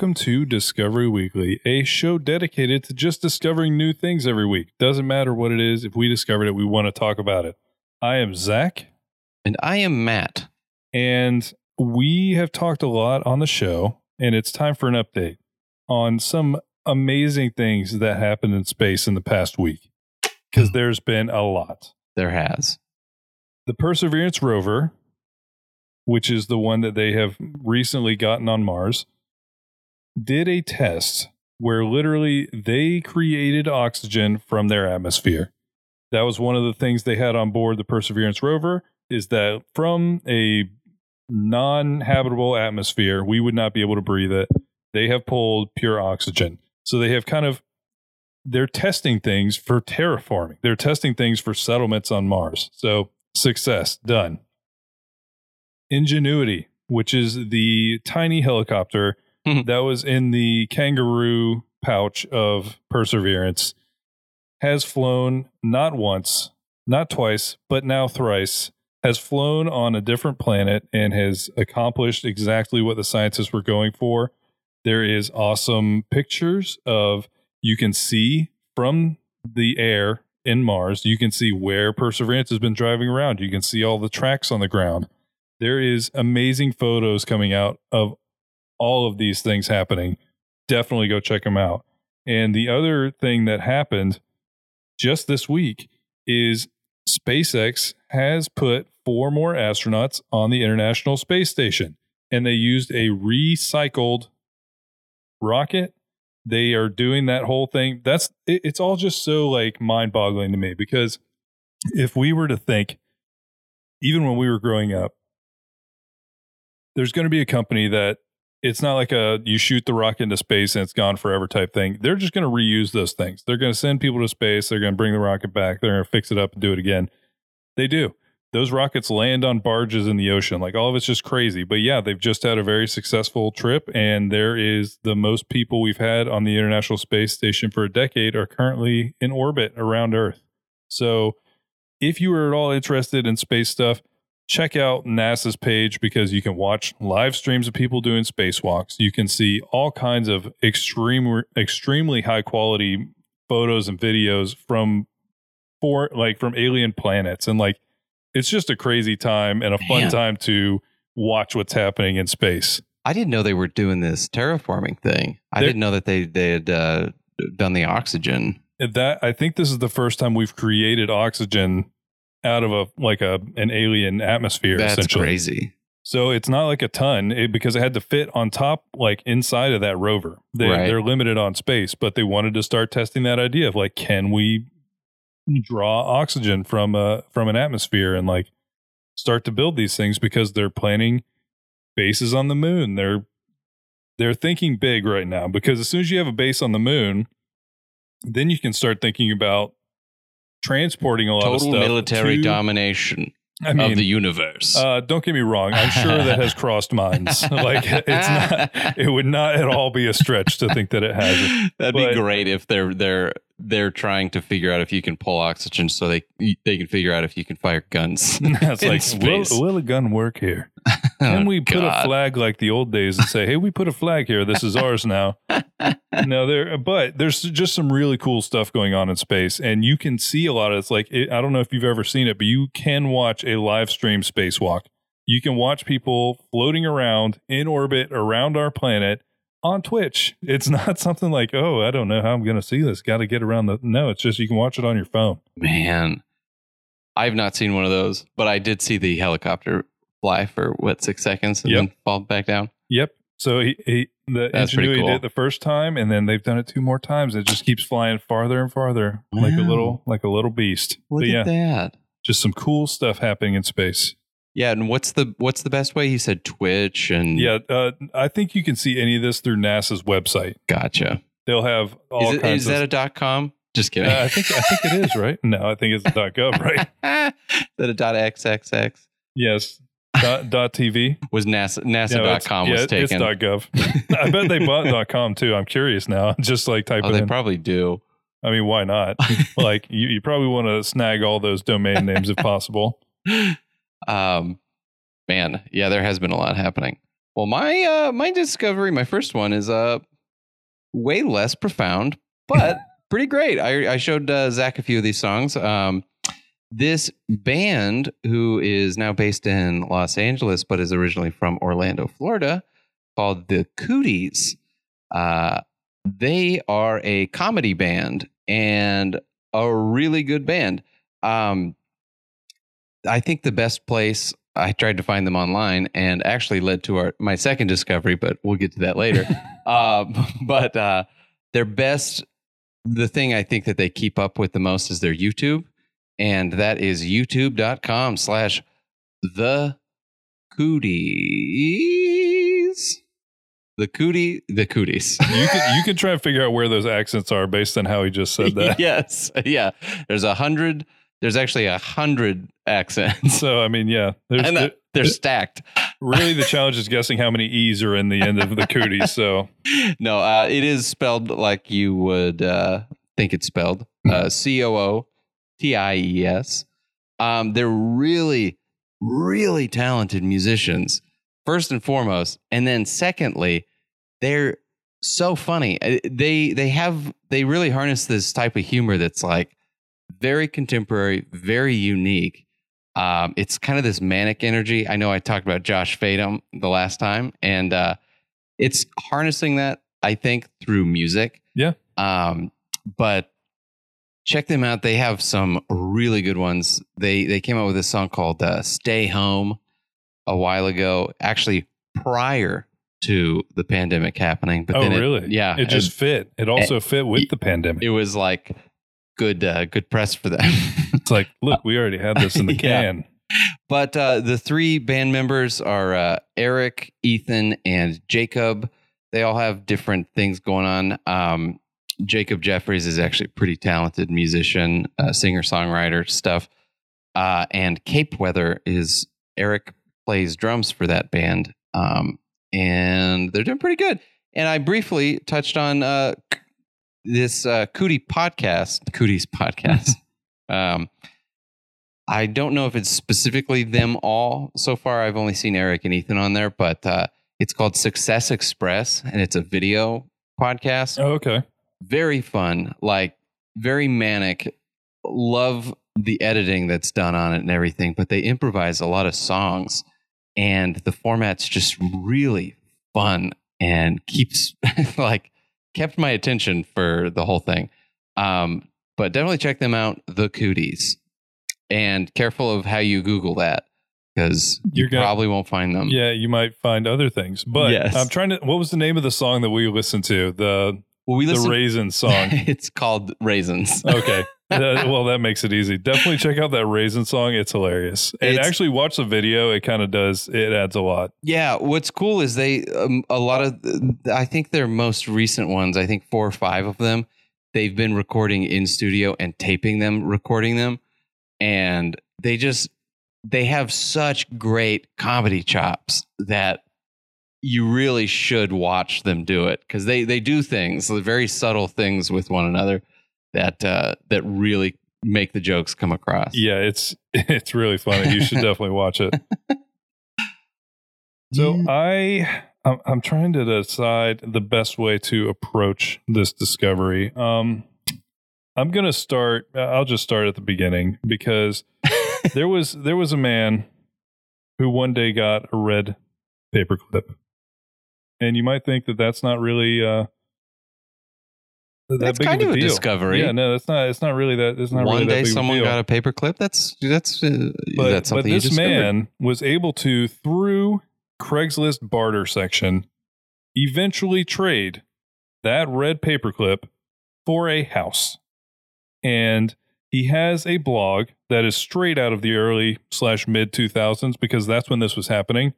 Welcome to Discovery Weekly, a show dedicated to just discovering new things every week. Doesn't matter what it is, if we discovered it, we want to talk about it. I am Zach, And I am Matt. and we have talked a lot on the show, and it's time for an update on some amazing things that happened in space in the past week, because hmm. there's been a lot. There has. the Perseverance rover, which is the one that they have recently gotten on Mars, did a test where literally they created oxygen from their atmosphere. That was one of the things they had on board the Perseverance rover is that from a non-habitable atmosphere, we would not be able to breathe it. They have pulled pure oxygen. So they have kind of they're testing things for terraforming. They're testing things for settlements on Mars. So success done. Ingenuity, which is the tiny helicopter that was in the kangaroo pouch of Perseverance, has flown not once, not twice, but now thrice, has flown on a different planet and has accomplished exactly what the scientists were going for. There is awesome pictures of you can see from the air in Mars, you can see where Perseverance has been driving around. You can see all the tracks on the ground. There is amazing photos coming out of all of these things happening. Definitely go check them out. And the other thing that happened just this week is SpaceX has put four more astronauts on the International Space Station, and they used a recycled rocket. They are doing that whole thing. That's it, it's all just so like mind boggling to me because if we were to think, even when we were growing up, there's going to be a company that it's not like a you shoot the rocket into space and it's gone forever type thing. They're just going to reuse those things. They're going to send people to space. They're going to bring the rocket back. They're going to fix it up and do it again. They do. Those rockets land on barges in the ocean. Like all of it's just crazy. But yeah, they've just had a very successful trip, and there is the most people we've had on the International Space Station for a decade are currently in orbit around Earth. So if you are at all interested in space stuff, check out NASA's page because you can watch live streams of people doing spacewalks. You can see all kinds of extreme, extremely high quality photos and videos from for like from alien planets, and like it's just a crazy time and a fun Man. time to watch what's happening in space. I didn't know they were doing this terraforming thing. I They're- didn't know that they they had uh, done the oxygen. That I think this is the first time we've created oxygen out of a like a an alien atmosphere. That's crazy. So it's not like a ton it, because it had to fit on top, like inside of that rover. They, Right. They're limited on space, but they wanted to start testing that idea of like, can we draw oxygen from a from an atmosphere and like start to build these things because they're planning bases on the moon. They're they're thinking big right now because as soon as you have a base on the moon, then you can start thinking about transporting a lot of stuff. Total military to- domination I mean, of the universe. uh, don't get me wrong. I'm sure that has crossed minds. like it's not. It would not at all be a stretch to think that it hasn't. That'd but- be great if they're they're they're trying to figure out if you can pull oxygen, so they they can figure out if you can fire guns. it's In like, will, will a gun work here? Oh, can Oh, we put God. a flag like the old days and say, "Hey, we put a flag here. This is ours now." no, there. But there's just some really cool stuff going on in space, and you can see a lot of. It's like it, I don't know if you've ever seen it, but you can watch a live stream spacewalk. You can watch people floating around in orbit around our planet on Twitch. It's not something like, oh, I don't know how I'm going to see this. Got to get around the. No, it's just you can watch it on your phone. Man, I've not seen one of those, but I did see the helicopter fly for what six seconds and Yep. then fall back down. Yep. So he, he the That's ingenuity cool. did it the first time, and then they've done it two more times. It just keeps flying farther and farther, like a little like a little beast. Look but yeah, at that. just some cool stuff happening in space. Yeah, and what's the what's the best way? He said Twitch and Yeah, uh, I think you can see any of this through NASA's website. gotcha. They'll have all Is, it, kinds is that a dot com? Just kidding. Uh, I think I think it is right. No, I think it's a dot .gov. Right? is that a dot xxx? Yes. Dot, dot TV. Was NASA No, NASA dot com yeah, was it's taken? dot .gov. I bet they bought dot .com too. I'm curious now. Just like type oh, it they in. probably do. I mean, why not? like you, you probably want to snag all those domain names if possible. Um, man, yeah, there has been a lot happening. Well, my uh, my discovery, my first one, is uh way less profound, but pretty great. I I showed uh, Zach a few of these songs. Um, this band, who is now based in Los Angeles but is originally from Orlando, Florida, called the Cooties. Uh, they are a comedy band and a really good band. Um, I think the best place I tried to find them online and actually led to our my second discovery, but we'll get to that later. um, but uh, their best, the thing I think that they keep up with the most is their YouTube, and that is youtube.com slash the cooties. The cootie, the cooties. You can you can try and figure out where those accents are based on how he just said that. yes, yeah. There's a hundred. There's actually a hundred accents, So I mean, yeah, there's and uh, they're stacked. really the challenge is guessing how many e's are in the end of the cooties. So no, uh, it is spelled like you would uh, think it's spelled. Uh, C O O T I E S. Um, they're really, really talented musicians, first and foremost, and then secondly, they're so funny. Uh, They they have they really harness this type of humor that's like very contemporary, very unique. Um, it's kind of this manic energy. I know I talked about Josh Fadem the last time, and uh, it's harnessing that I think through music. Yeah. Um, but check them out. They have some really good ones. They they came out with a song called uh, "Stay Home" a while ago, actually prior to the pandemic happening. But oh then it- really? yeah, It just fit. It also fit with the pandemic. it was like good uh, good press for them. It's like, look, we already had this in the Yeah. can. But uh, the three band members are uh, Eric, Ethan, and Jacob. They all have different things going on. Um, Jacob Jeffries is actually a pretty talented musician, uh, singer songwriter stuff. Uh, and Cape Weather is Eric plays drums for that band, um, and they're doing pretty good. And I briefly touched on uh, this uh, Cootie podcast, Cooties podcast. um, I don't know if it's specifically them all. So far, I've only seen Eric and Ethan on there, but uh, it's called Success Express, and it's a video podcast. Oh, okay. Very fun, like very manic. Love the editing that's done on it and everything, but they improvise a lot of songs, and the format's just really fun and keeps like kept my attention for the whole thing. Um, but definitely check them out, the Cooties, and careful of how you Google that because you You're gonna- probably won't find them. Yeah, you might find other things. But Yes. I'm trying to what was the name of the song that we listened to? The Well, we the raisin song. it's called Raisins. Okay. Well, that makes it easy. Definitely check out that raisin song. It's hilarious. And It's- actually watch the video. It kind of does. It adds a lot. Yeah, what's cool is they um, a lot of I think their most recent ones, I think four or five of them, they've been recording in studio and taping them, recording them, and they just they have such great comedy chops that you really should watch them do it because they they do things very subtle things with one another that uh, that really make the jokes come across. Yeah, it's it's really funny. You should definitely watch it. So I I'm, I'm trying to decide the best way to approach this discovery. Um, I'm gonna start. I'll just start at the beginning because there was there was a man who one day got a red paperclip, and you might think that that's not really uh, That's kind of of a deal. discovery. Yeah, no, that's not. It's not really that. It's not One really that day big of a someone deal. got a paperclip. That's that's uh, but, that's but something this you man was able to through Craigslist barter section eventually trade that red paperclip for a house and he has a blog that is straight out of the early slash mid 2000s because that's when this was happening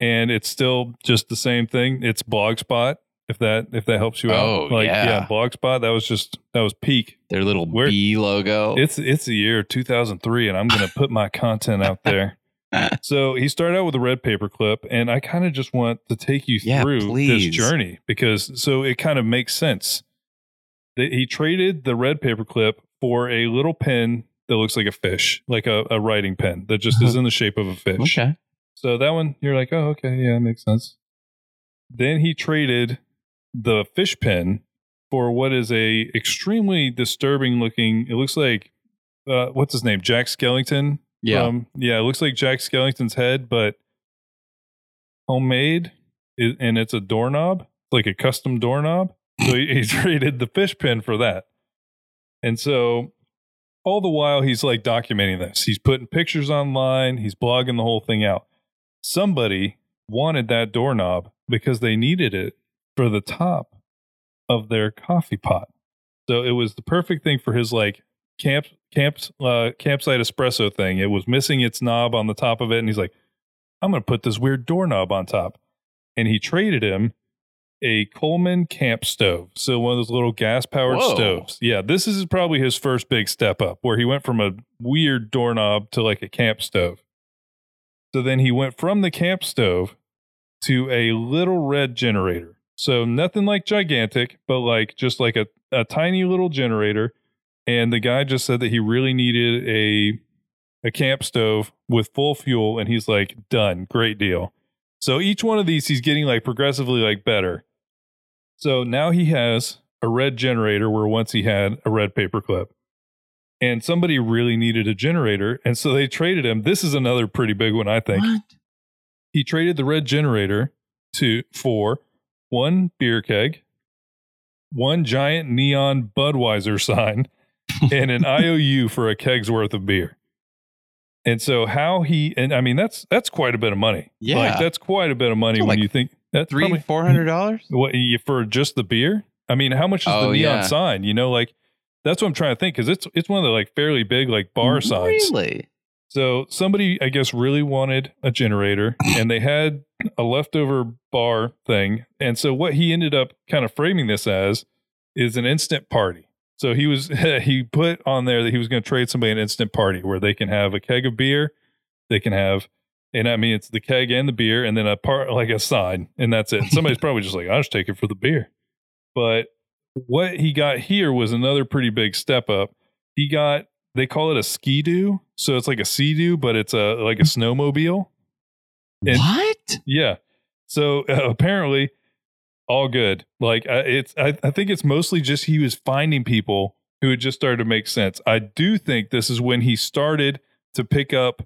and it's still just the same thing it's blogspot if that if that helps you out Oh, like yeah. blogspot that was just that was peak Their little B logo. it's it's the year 2003, and I'm going to put my content out there. So he started out with a red paperclip, and I kind of just want to take you Yeah, through please. this journey because so it kind of makes sense. That he traded the red paperclip for a little pen that looks like a fish, like a, a writing pen that just is uh-huh. in the shape of a fish. okay. So that one, you're like, oh, okay, yeah, makes sense. Then he traded the fish pen for what is a extremely disturbing looking. It looks like uh, what's his name, Jack Skellington. Yeah. Um, yeah, it looks like Jack Skellington's head, but homemade, and it's a doorknob, like a custom doorknob. So he, he traded the fish pen for that, and so all the while he's like documenting this. He's putting pictures online. He's blogging the whole thing out. Somebody wanted that doorknob because they needed it for the top of their coffee pot. So it was the perfect thing for his like camp camp uh, campsite espresso thing. It was missing its knob on the top of it, and he's like, "I'm going to put this weird doorknob on top." And he traded him a Coleman camp stove, so one of those little gas powered stoves. Yeah, this is probably his first big step up, where he went from a weird doorknob to like a camp stove. So then he went from the camp stove to a little red generator. So nothing like gigantic, but like just like a, a tiny little generator. And the guy just said that he really needed a a camp stove with full fuel, and he's like, done, great deal. So each one of these he's getting like progressively like better. So now he has a red generator where once he had a red paperclip. And somebody really needed a generator, and so they traded him. This is another pretty big one, I think What? he traded the red generator to for one beer keg, one giant neon Budweiser sign, and an IOU for a keg's worth of beer. And so how he and I mean that's that's quite a bit of money. Yeah. like that's quite a bit of money So, when like you think that's Three, four hundred dollars? what you, for just the beer. I mean, how much is Oh, the neon yeah. sign? You know, like that's what I'm trying to think because it's it's one of the like fairly big like bar signs. Really? So somebody, I guess, really wanted a generator, and they had a leftover bar thing. And so what he ended up kind of framing this as is an instant party. So he was he put on there that he was going to trade somebody an instant party where they can have a keg of beer, they can have, and I mean it's the keg and the beer, and then a part like a sign, and that's it. Somebody's probably just like, I'll just take it for the beer. But what he got here was another pretty big step up. He got they call it a ski doo, so it's like a sea doo, but it's a like a snowmobile. And- what? Yeah. So uh, apparently, all good. Like uh, it's, I, I think it's mostly just he was finding people who had just started to make sense. I do think this is when he started to pick up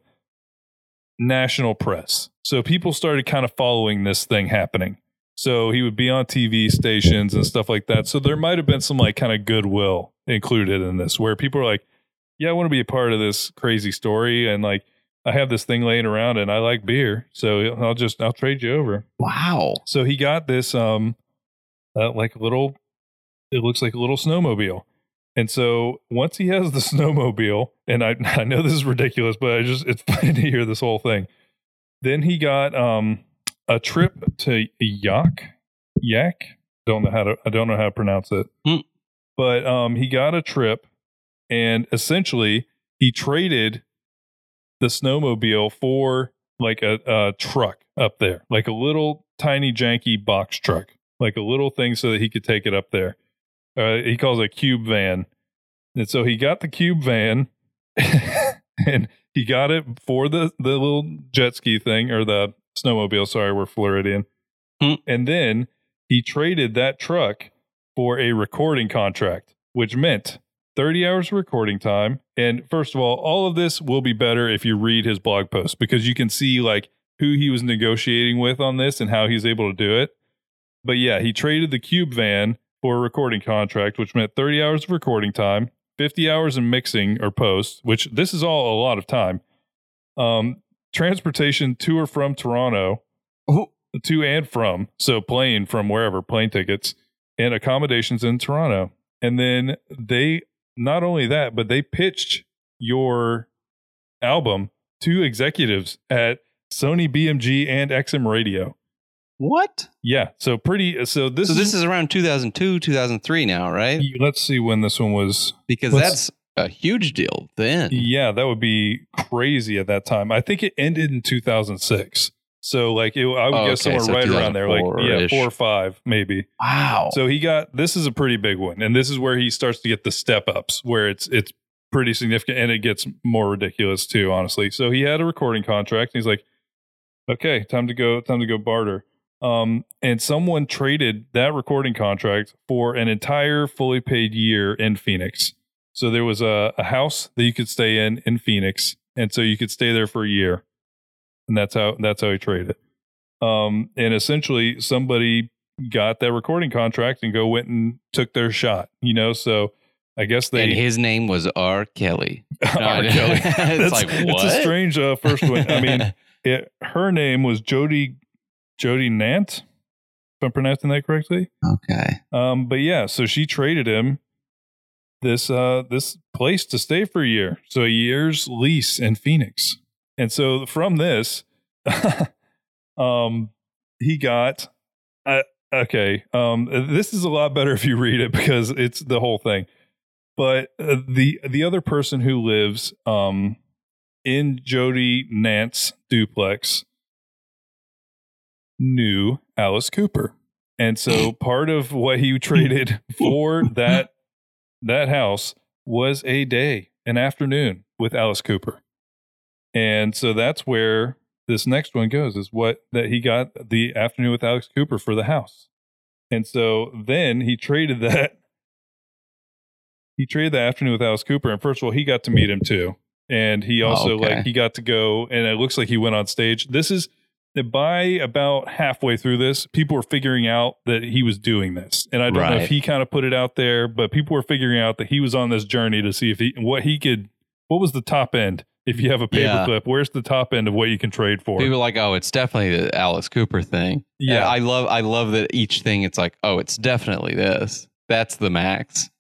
national press. So people started kind of following this thing happening. So he would be on TV stations and stuff like that. So there might have been some like kind of goodwill included in this where people are like, yeah, I want to be a part of this crazy story. And like, I have this thing laying around and I like beer. So I'll just, I'll trade you over. Wow. So he got this, um, uh, like a little, it looks like a little snowmobile. And so once he has the snowmobile, and I, I know this is ridiculous, but I just, it's funny to hear this whole thing. Then he got, um, a trip to Yahk, Yahk. Don't know how to, I don't know how to pronounce it, Hmm. but, um, he got a trip and essentially he traded the snowmobile for like a, a truck up there, like a little tiny janky box truck, like a little thing so that he could take it up there. Uh, he calls it a cube van. And so he got the cube van and he got it for the, the little jet ski thing or the snowmobile. Sorry, we're Floridian. Hmm. And then he traded that truck for a recording contract, which meant 30 hours of recording time. And first of all, all of this will be better if you read his blog post because you can see like who he was negotiating with on this and how he's able to do it. But yeah, he traded the Cube van for a recording contract, which meant 30 hours of recording time, 50 hours in mixing or post, which this is all a lot of time. Um, transportation to or from Toronto, Oh. to and from, so plane from wherever, plane tickets, and accommodations in Toronto. And then they not only that, but they pitched your album to executives at Sony BMG and XM Radio. What? Yeah, so pretty. Uh, so this so is, this is around 2002, 2003 now, right? Let's see when this one was. Because that's a huge deal then. Yeah, that would be crazy at that time. I think it ended in 2006. So like it, I would Oh, guess okay, somewhere so right around there, like yeah, four or five maybe. Wow. So he got this is a pretty big one, and this is where he starts to get the step ups, where it's it's pretty significant, and it gets more ridiculous too, honestly. So he had a recording contract, and he's like, "Okay, time to go, time to go barter." Um, and someone traded that recording contract for an entire fully paid year in Phoenix. So there was a, a house that you could stay in in Phoenix, and so you could stay there for a year, and that's how that's how he traded. Um, and essentially, somebody got that recording contract and go went and took their shot. You know, so I guess they and his name was R. Kelly. R. Kelly. it's That's- like, It's a strange uh, first one. I mean, it, her name was Jody Jody Gnant, if I'm pronouncing that correctly. okay. Um, but yeah, so she traded him this uh this place to stay for a year, so a year's lease in Phoenix, and so from this, um, he got uh, okay. Um, this is a lot better if you read it because it's the whole thing. But uh, the the other person who lives um in Jody Gnant's duplex knew Alice Cooper. And so part of what he traded for that that house was a day, an afternoon with Alice Cooper. And so that's where this next one goes is what that he got the afternoon with Alex Cooper for the house. And so then he traded that he traded the afternoon with Alice Cooper and first of all he got to meet him too. And he oh, also okay. like he got to go and it looks like he went on stage. This is by about halfway through this, people were figuring out that he was doing this. And I don't know if he kind of put it out there, but people were figuring out that he was on this journey to see if he what he could what was the top end if you have a Yeah. paperclip, where's the top end of what you can trade for? People are like, oh, it's definitely the Alice Cooper thing. Yeah. And I love, I love that each thing. It's like, oh, it's definitely this. That's the max.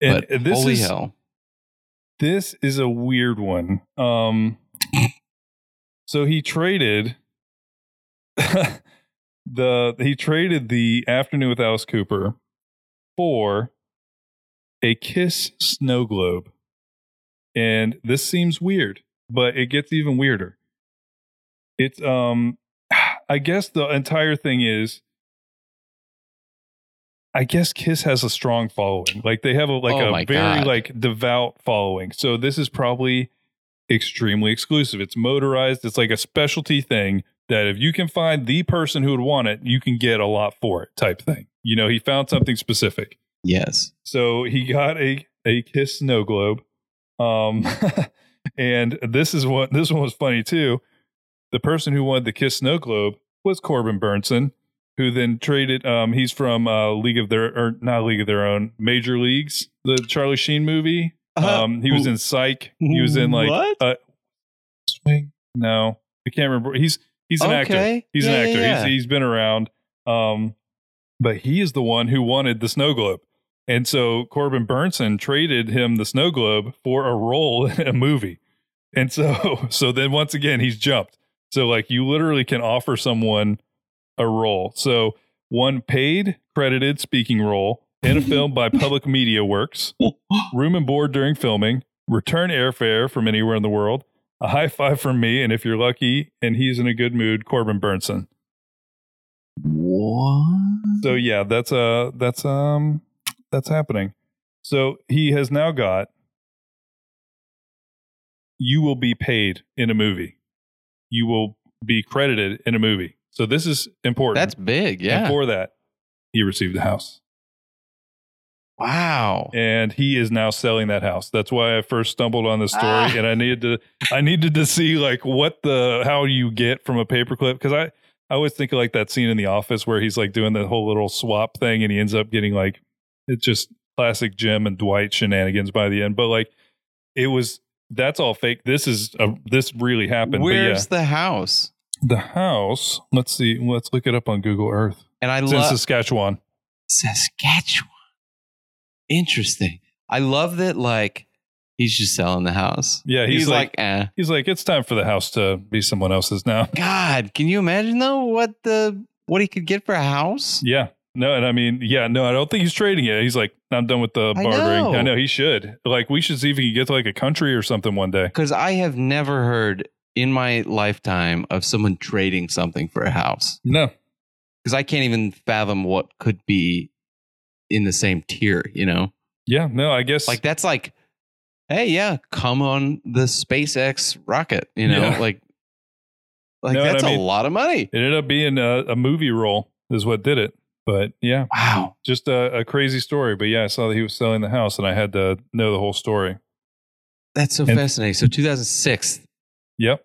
and but this holy is hell, this is a weird one. Um so he traded the he traded the afternoon with Alice Cooper for a Kiss snow globe. And this seems weird, but it gets even weirder. It's um I guess the entire thing is I guess Kiss has a strong following. Like they have a like Oh a very God. like devout following. So this is probably extremely exclusive. It's motorized. It's like a specialty thing that if you can find the person who would want it, you can get a lot for it type thing. You know, he found something specific. yes. So he got a a Kiss snow globe. Um and this is what this one was funny too. The person who wanted the Kiss snow globe was Corbin Bernsen, who then traded um he's from uh League of Their or not League of Their Own, Major Leagues, the Charlie Sheen movie. Um he was in Psych. He was in like What? uh Swing? No. I can't remember. He's he's an actor. He's Yeah, an yeah, actor. yeah. He's he's been around. Um, but he is the one who wanted the snow globe. And so Corbin Bernsen traded him the snow globe for a role in a movie. And so so then once again he's jumped. So like you literally can offer someone a role. So one paid credited speaking role in a film by Public Media Works, room and board during filming, return airfare from anywhere in the world, a high five from me, and if you're lucky and he's in a good mood, Corbin Bernsen. What? So yeah, that's uh that's um that's happening. So he has now got you will be paid in a movie. You will be credited in a movie. So this is important. That's big. And Yeah. for that, he received the house. wow. and he is now selling that house. That's why I first stumbled on this story, Ah. and I needed to I needed to see like what the how you get from a paperclip because I I always think of like that scene in The Office where he's like doing the whole little swap thing, and he ends up getting like it's just classic Jim and Dwight shenanigans by the end. But like it was that's all fake. This is a, this really happened. Where's but the house? the house? Let's see. Let's look it up on Google Earth. And I love Saskatchewan. Saskatchewan. Interesting. I love that. Like he's just selling the house. Yeah, he's he's, like- like, eh. He's like, it's time for the house to be someone else's now. God, can you imagine though what the what he could get for a house? Yeah. No, and I mean, yeah, no, I don't think he's trading it. He's like, I'm done with the I bartering. know. I know he should. Like, we should see if he can get to like a country or something one day. Because I have never heard in my lifetime of someone trading something for a house. No. Because I can't even fathom what could be in the same tier. You know, Yeah, no, I guess like that's like, hey, yeah, come on the SpaceX rocket. You know, Yeah. like Like No, that's I a mean- lot of money. It ended up being a, a movie role is what did it. But yeah, Wow. just a, a crazy story. But yeah, I saw that he was selling the house, and I had to know the whole story. That's so And- fascinating. So 2006. Yep.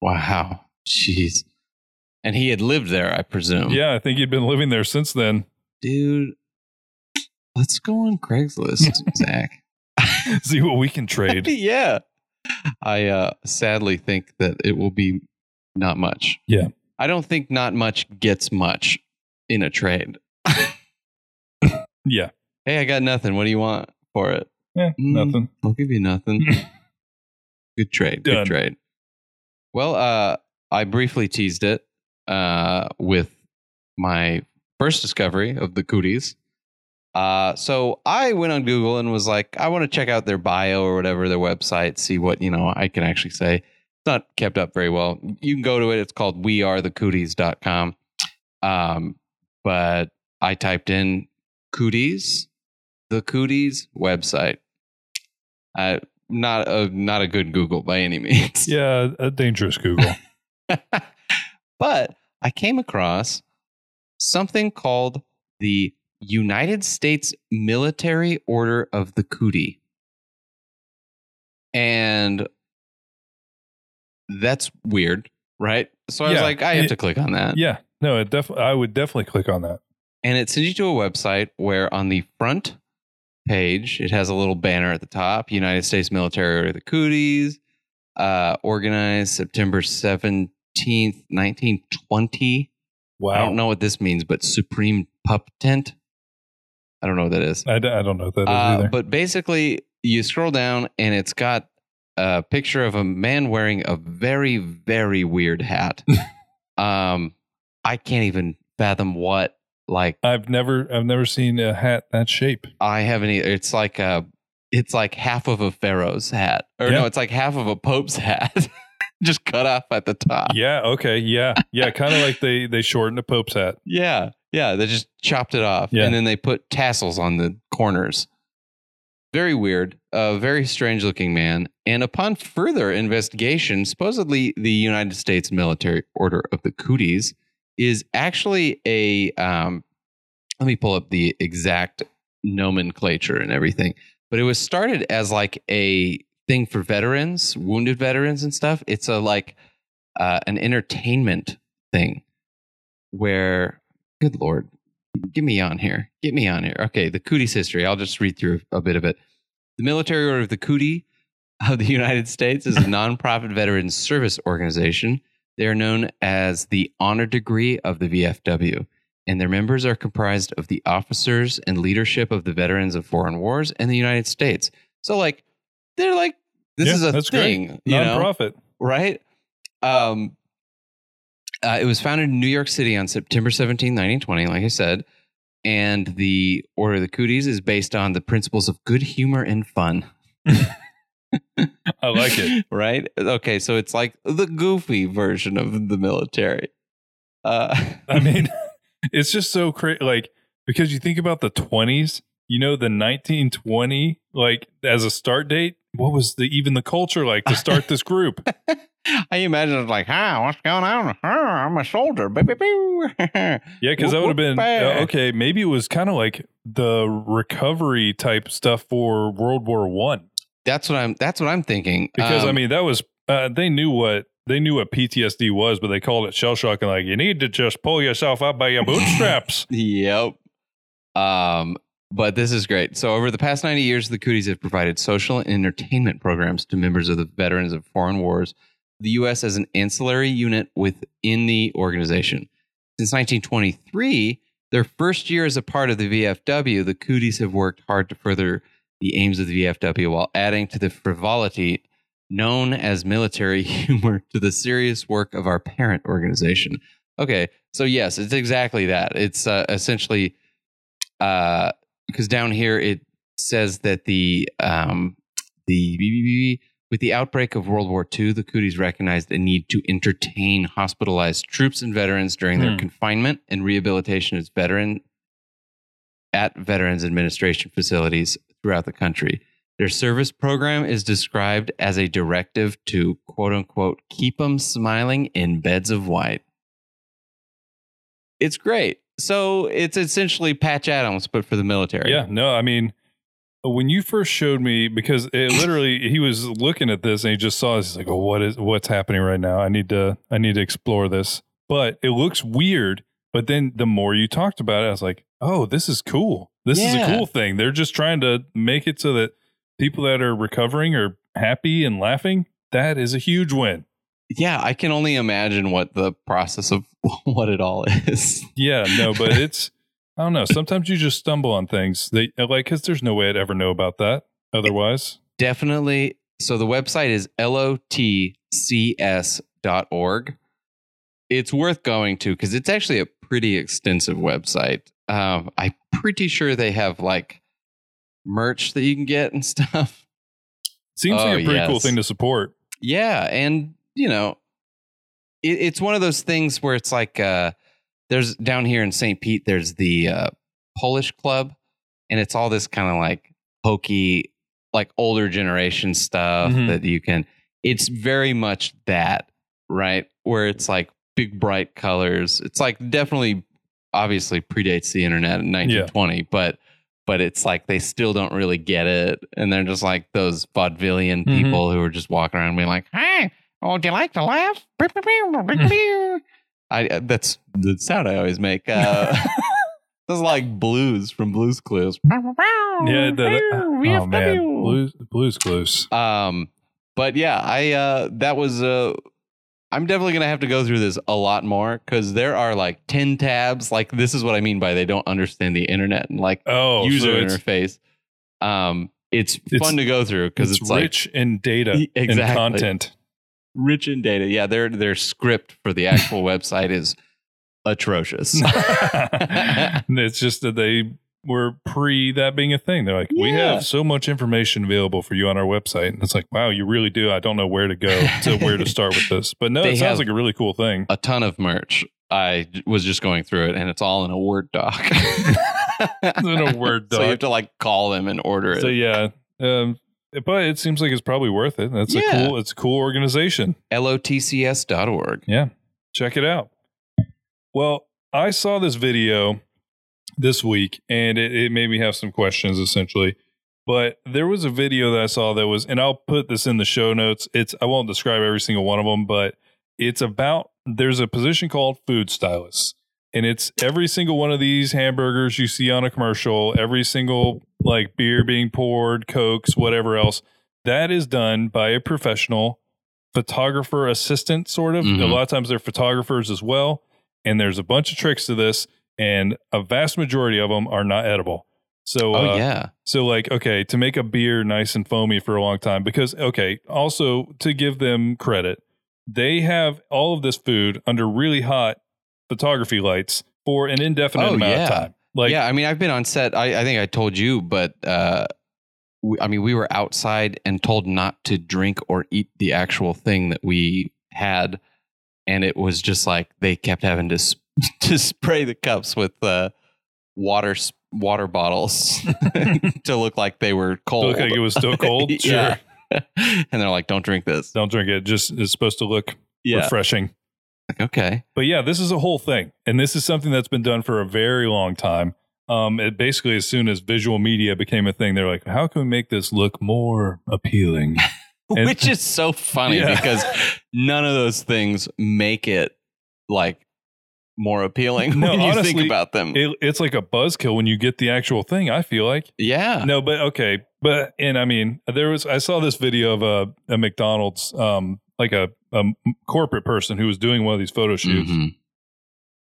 Wow. Jeez. And he had lived there, I presume. Yeah, I think he'd been living there since then. Dude, let's go on Craigslist, Zach. See what we can trade. yeah. I uh, sadly think that it will be not much. Yeah. I don't think not much gets much in a trade. Yeah. Hey, I got nothing. What do you want for it? Yeah. Mm. Nothing. I'll give you nothing. good trade. Done. Good trade. Well, uh, I briefly teased it uh, with my first discovery of the cooties. Uh, so I went on Google and was like, I want to check out their bio or whatever, their website, see what, you know, I can actually say. It's not kept up very well. You can go to it. It's called wearethecooties.com. Um, but I typed in cooties, the cooties website. Uh, not a not a good Google by any means. Yeah, a dangerous Google. but I came across something called the United States Military Order of the Cootie. And that's weird, right? So I was like, I have it- to click on that. yeah. No, it definitely. I would definitely click on that. And it sends you to a website where on the front page, it has a little banner at the top United States Military of the Cooties, uh, organized September 17th, 1920. Wow. I don't know what this means, but Supreme Pup Tent. I don't know what that is. I, d- I don't know what that is Uh, either. but basically, you scroll down and it's got a picture of a man wearing a very, very weird hat. um, I can't even fathom what. Like I've never I've never seen a hat that shape. I haven't either. It's like a, it's like half of a pharaoh's hat, or Yeah. no, it's like half of a pope's hat, just cut off at the top. Yeah. Okay. Yeah. Yeah. kind of like they they shortened a Pope's hat. Yeah, yeah. They just chopped it off, Yeah. and then they put tassels on the corners. Very weird. A very strange looking man. And upon further investigation, supposedly the United States Military Order of the Cooties is actually a. Um, let me pull up the exact nomenclature and everything. But it was started as like a thing for veterans, wounded veterans and stuff. It's a like uh, an entertainment thing where, good lord, get me on here, get me on here. Okay, the Cooties history. I'll just read through a bit of it. The Military Order of the Cootie of the United States is a nonprofit veterans service organization. They are known as the Honor Degree of the VFW, and their members are comprised of the officers and leadership of the veterans of foreign wars and the United States. So, like, they're like, this Yeah, is a that's thing, great. you know? Nonprofit. right? Um, uh, it was founded in New York City on September 17, 1920, like I said. And the Order of the Cooties is based on the principles of good humor and fun. I like it. right? Okay, so it's like the goofy version of the military. Uh, I mean, it's just so crazy. Like because you think about the twenties, you know, the 1920, like as a start date. What was the even the culture like to start this group? I imagine it's like, hi, what's going on? I'm a soldier. Yeah, because that would have been uh, okay. Maybe it was kind of like the recovery type stuff for World War One. That's what I'm. That's what I'm thinking. Because I Um, mean, that was uh, they knew what they knew what PTSD was, but they called it shell shock and like you need to just pull yourself up by your bootstraps. Yep. Um, but this is great. So over the past 90 years, the Cooties have provided social and entertainment programs to members of the veterans of foreign wars. The U.S. as an ancillary unit within the organization. Since 1923, their first year as a part of the VFW, the Cooties have worked hard to further the aims of the VFW while adding to the frivolity known as military humor to the serious work of our parent organization. Okay, so yes, it's exactly that. It's uh, essentially uh, because down here it says that the um, the with the outbreak of World War II, the Cooties recognized a need to entertain hospitalized troops and veterans during their Hmm. confinement and rehabilitation as veteran at Veterans Administration facilities throughout the country. Their service program is described as a directive to quote unquote keep them smiling in beds of white. It's great. So it's essentially Patch Adams, but for the military. Yeah, no, I mean, when you first showed me, because it literally, he was looking at this and he just saw this. He's like, "Oh, what is what's happening right now? I need to, I need to explore this." But it looks weird. But then the more you talked about it, I was like, "Oh, this is cool. This is a cool thing. They're just trying to make it so that people that are recovering are happy and laughing. That is a huge win." Yeah, I can only imagine what the process of what it all is. Yeah, no, but it's I don't know. Sometimes you just stumble on things that uh, like because there's no way I'd ever know about that otherwise. Definitely. So the website is lotcs.org. It's worth going to because it's actually a pretty extensive website. Um, I'm pretty sure they have like merch that you can get and stuff. Seems Oh, like a pretty cool thing to support. Yeah, and you know, it, it's one of those things where it's like uh, there's down here in St. Pete, there's the uh, Polish Club, and it's all this kind of like hokey, like older generation stuff Mhm. that you can. It's very much that, right? Where it's like big bright colors. It's like definitely, obviously predates the internet in 1920, but but it's like they still don't really get it, and they're just like those vaudevillian Mhm. people who are just walking around being like, "Hey, oh, do you like to laugh?" I uh, that's the sound I always make. Uh, Those are like blues from Blues Clues. Yeah, the, oh man, blues, blues clues. Um, but yeah, I uh, that was uh, I'm definitely gonna have to go through this a lot more because there are like ten tabs. Like this is what I mean by they don't understand the internet and like Oh, user so interface. Um, it's, It's- fun to go through because it's, it's, like rich in data E- and content. rich in data. Yeah, their their script for the actual website is atrocious. it's just that they were pre that being a thing. They're like, we have so much information available for you on our website. And it's like, wow, you really do. I don't know where to go to where to start with this. But no, They it sounds like a really cool thing. a ton of merch. I was just going through it, and it's all in a Word doc. in a Word So you have to like call them and order it. So yeah. Um, but it seems like it's probably worth it. That's a cool, it's a cool organization. lotcs.org. Yeah. Check it out. Well, I saw this video this week and it, it made me have some questions essentially. But there was a video that I saw that was, and I'll put this in the show notes. It's, I won't describe every single one of them, but it's about, there's a position called food stylist. And it's every single one of these hamburgers you see on a commercial, every single like beer being poured, Cokes, whatever else, that is done by a professional photographer assistant, sort of. A Mhm. lot of times they're photographers as well. And there's a bunch of tricks to this, and a vast majority of them are not edible. So, Oh uh, yeah. so like, okay, to make a beer nice and foamy for a long time, because okay, also to give them credit, they have all of this food under really hot photography lights for an indefinite Oh, amount yeah. of time. Like, yeah, I mean, I've been on set. I, I think I told you, but uh, we, I mean, we were outside and told not to drink or eat the actual thing that we had, and it was just like they kept having to to spray the cups with uh, water water bottles to look like they were to cold. look like it was still cold. Sure. and they're like, "Don't drink this." Don't drink it. Just it's supposed to look Yeah. refreshing. Okay. But yeah, this is a whole thing, and this is something that's been done for a very long time. Um, it basically as soon as visual media became a thing, they're like, how can we make this look more appealing? And- Which is so funny Yeah. because none of those things make it like more appealing No, when you honestly, think about them. It, it's like a buzzkill when you get the actual thing. I feel like yeah. no, but okay, but and I mean, there was I saw this video of a, a McDonald's, um, like a, a corporate person who was doing one of these photo shoots. Mhm.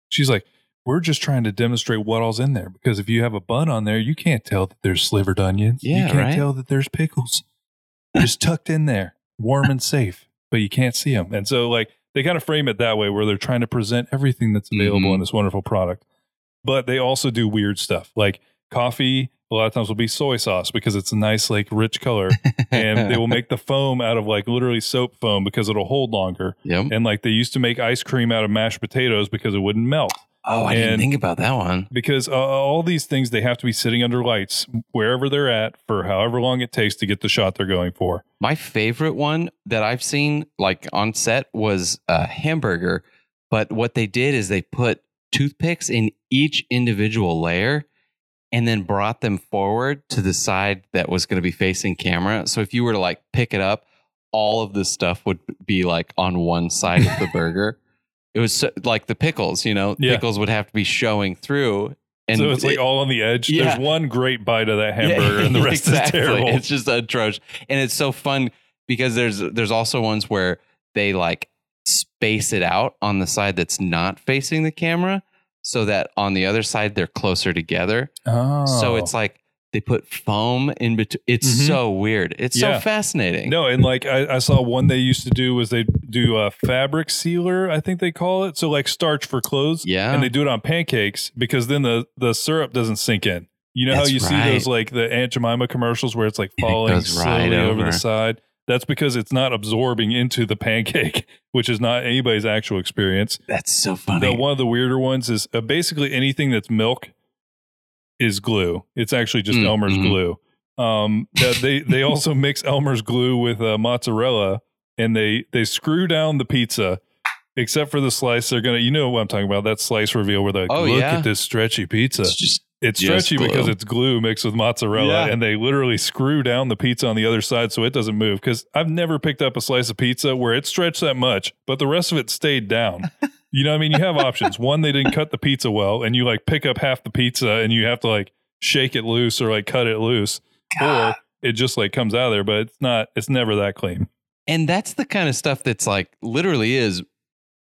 She's like, we're just trying to demonstrate what all's in there because if you have a bun on there, you can't tell that there's slivered onions. Yeah, you can't right. tell that there's pickles. just tucked in there, warm and safe, but you can't see them. And so, like, they kind of frame it that way where they're trying to present everything that's available Mhm. in this wonderful product. But they also do weird stuff like coffee. A lot of times will be soy sauce because it's a nice, like, rich color, and they will make the foam out of like literally soap foam because it'll hold longer. Yep. And like they used to make ice cream out of mashed potatoes because it wouldn't melt. Oh, I didn't think about that one. because uh, all these things they have to be sitting under lights wherever they're at for however long it takes to get the shot they're going for. My favorite one that I've seen like on set was a hamburger, but what they did is they put toothpicks in each individual layer and then brought them forward to the side that was going to be facing camera. So if you were to like pick it up, all of this stuff would be like on one side of the burger. It was so, like the pickles, you know, Yeah. pickles would have to be showing through. And so it's like it- all on the edge. Yeah. There's one great bite of that Yeah, hamburger, and the rest exactly. is terrible. It's just atrocious, and it's so fun because there's there's also ones where they like space it out on the side that's not facing the camera, so that on the other side they're closer together. oh. So it's oh. like they put foam in between. It's Mhm. so weird. It's Yeah. so fascinating. No, and like I, I saw one they used to do was they do a fabric sealer, I think they call it. So like starch for clothes. Yeah. And they do it on pancakes because then the the syrup doesn't sink in. You know That's how you see those like the Aunt Jemima commercials where it's like And it falling right slowly over. over. the side? That's because it's not absorbing into the pancake, which is not anybody's actual experience. That's so funny. The one of the weirder ones is uh, basically anything that's milk is glue. It's actually just Mm, Elmer's mhm. glue. Um, they they also mix Elmer's glue with uh, mozzarella, and they they screw down the pizza. Except for the slice, they're gonna. You know what I'm talking about? That slice reveal where they're like, Oh, "Look yeah. at this stretchy pizza." it's just It's stretchy because it's glue mixed with mozzarella, Yeah. and they literally screw down the pizza on the other side so it doesn't move. Because I've never picked up a slice of pizza where it stretched that much, but the rest of it stayed down. you know, I mean, you have options. One, they didn't cut the pizza well, and you like pick up half the pizza and you have to like shake it loose or like cut it loose, or it just like comes out of there. But it's not. It's never that clean. And that's the kind of stuff that's like literally is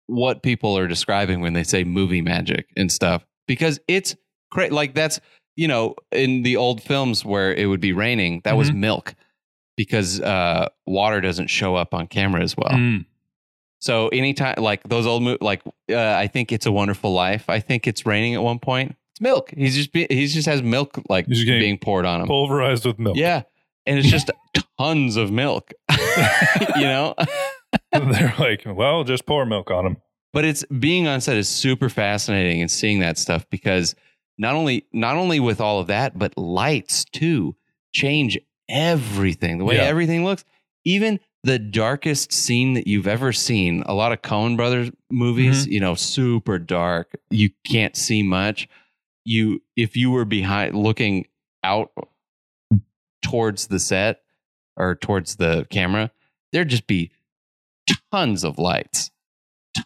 what people are describing when they say movie magic and stuff because it's cra- like that's you know in the old films where it would be raining that was milk because uh water doesn't show up on camera as well. Mm. So anytime like those old mo- like uh, I think it's a wonderful life. I think it's raining at one point. It's milk. He's just be- he's just has milk like being poured on him. Pulverized with milk. Yeah. And it's just tons of milk. you know? they're like, well, just pour milk on him. but it's being on set is super fascinating and seeing that stuff because not only not only with all of that but lights too change everything the way Yeah. everything looks even the darkest scene that you've ever seen a lot of Coen brothers movies Mm-hmm. you know super dark you can't see much you if you were behind looking out towards the set or towards the camera there'd just be tons of lights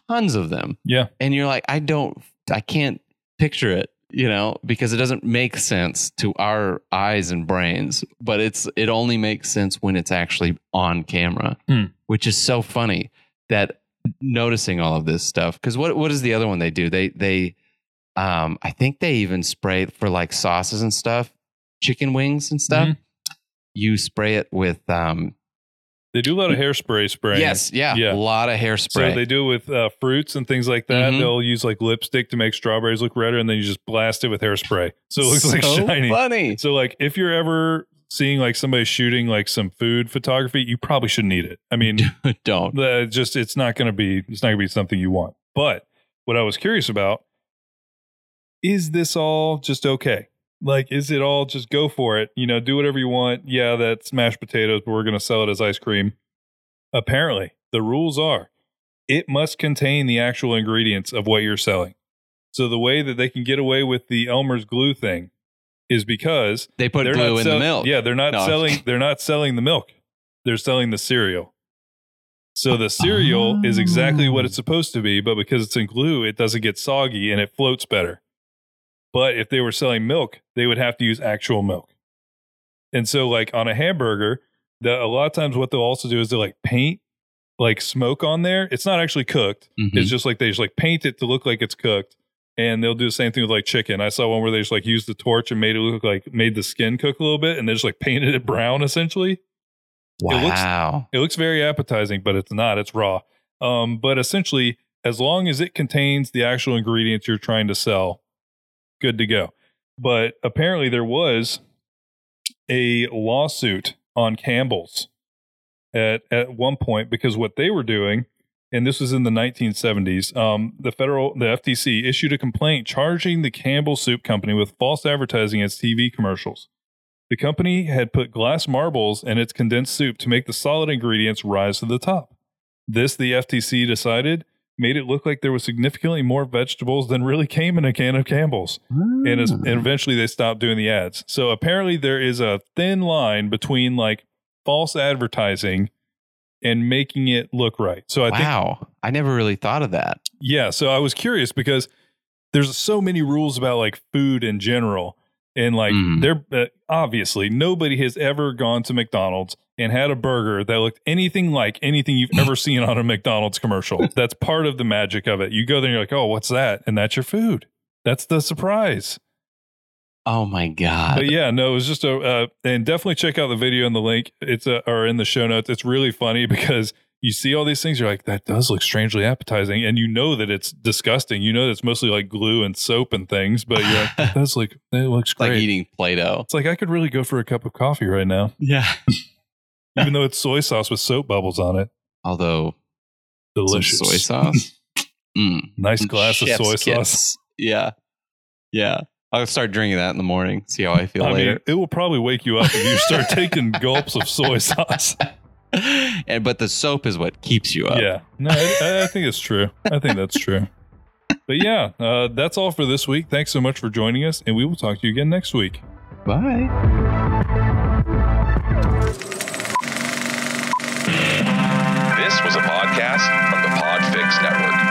tons of them Yeah. and you're like i don't i can't picture it you know because it doesn't make sense to our eyes and brains but it's it only makes sense when it's actually on camera Hmm. which is so funny that noticing all of this stuff because what what is the other one they do they they um i think they even spray for like sauces and stuff chicken wings and stuff Mhm. you spray it with um They do a lot of hairspray spraying. yes yeah, Yeah. a lot of hairspray So they do it with uh, fruits and things like that. Mhm. They'll use like lipstick to make strawberries look redder, and then you just blast it with hairspray, so it looks like shiny. funny So like, if you're ever seeing like somebody shooting like some food photography, you probably shouldn't eat it. I mean, don't the, just it's not going to be it's not going to be something you want. But what I was curious about is this all just okay? Like, is it all just go for it? You know, do whatever you want. Yeah, that's mashed potatoes, but we're going to sell it as ice cream. Apparently, the rules are it must contain the actual ingredients of what you're selling. So the way that they can get away with the Elmer's glue thing is because they put glue in sell- the milk Yeah, they're not No. selling. They're not selling the milk. They're selling the cereal. So the cereal is exactly what it's oh. supposed to be, but because it's in glue, it doesn't get soggy and it floats better. But if they were selling milk, they would have to use actual milk. And so, like on a hamburger, the, a lot of times what they'll also do is they'll like paint like smoke on there. It's not actually cooked. Mhm. It's just like they just like paint it to look like it's cooked. And they'll do the same thing with like chicken. I saw one where they just like used the torch and made it look like made the skin cook a little bit and they just like painted it brown essentially. it looks- wow It looks very appetizing, but it's not. It's raw. Um, but essentially, as long as it contains the actual ingredients you're trying to sell, good to go. But apparently, there was a lawsuit on Campbell's at at one point because what they were doing, and this was in the 1970s. Um, the federal, the FTC issued a complaint charging the Campbell Soup Company with false advertising its TV commercials. The company had put glass marbles in its condensed soup to make the solid ingredients rise to the top. This, the FTC decided, made it look like there was significantly more vegetables than really came in a can of Campbell's. And, as, and eventually they stopped doing the ads. So apparently there is a thin line between like false advertising and making it look right. So I think wow. I never really thought of that. yeah, so I was curious because there's so many rules about like food in general. And like, Mm. they're uh, obviously nobody has ever gone to McDonald's and had a burger that looked anything like anything you've ever seen on a McDonald's commercial. That's part of the magic of it. You go there and you're like, oh, what's that? And that's your food. That's the surprise. Oh my God. But yeah, no, it was just a, uh, and definitely check out the video in the link. It's a, or in the show notes. It's really funny because you see all these things. You're like, that does look strangely appetizing. And you know that it's disgusting. You know, that it's mostly like glue and soap and things, but you're like, that does look, it looks It's like eating Play Doh. it's like, I could really go for a cup of coffee right now, Yeah. Even though it's soy sauce with soap bubbles on it. Although, Delicious. soy sauce. Mm. nice glass of soy kiss. sauce. Yeah. Yeah. I'll start drinking that in the morning. See how I feel I mean, later. it will probably wake you up if you start taking gulps of soy sauce. and but the soap is what keeps you up. Yeah. No, I, I think it's true. I think that's true. But yeah, uh, that's all for this week. Thanks so much for joining us, and we will talk to you again next week. Bye. Network.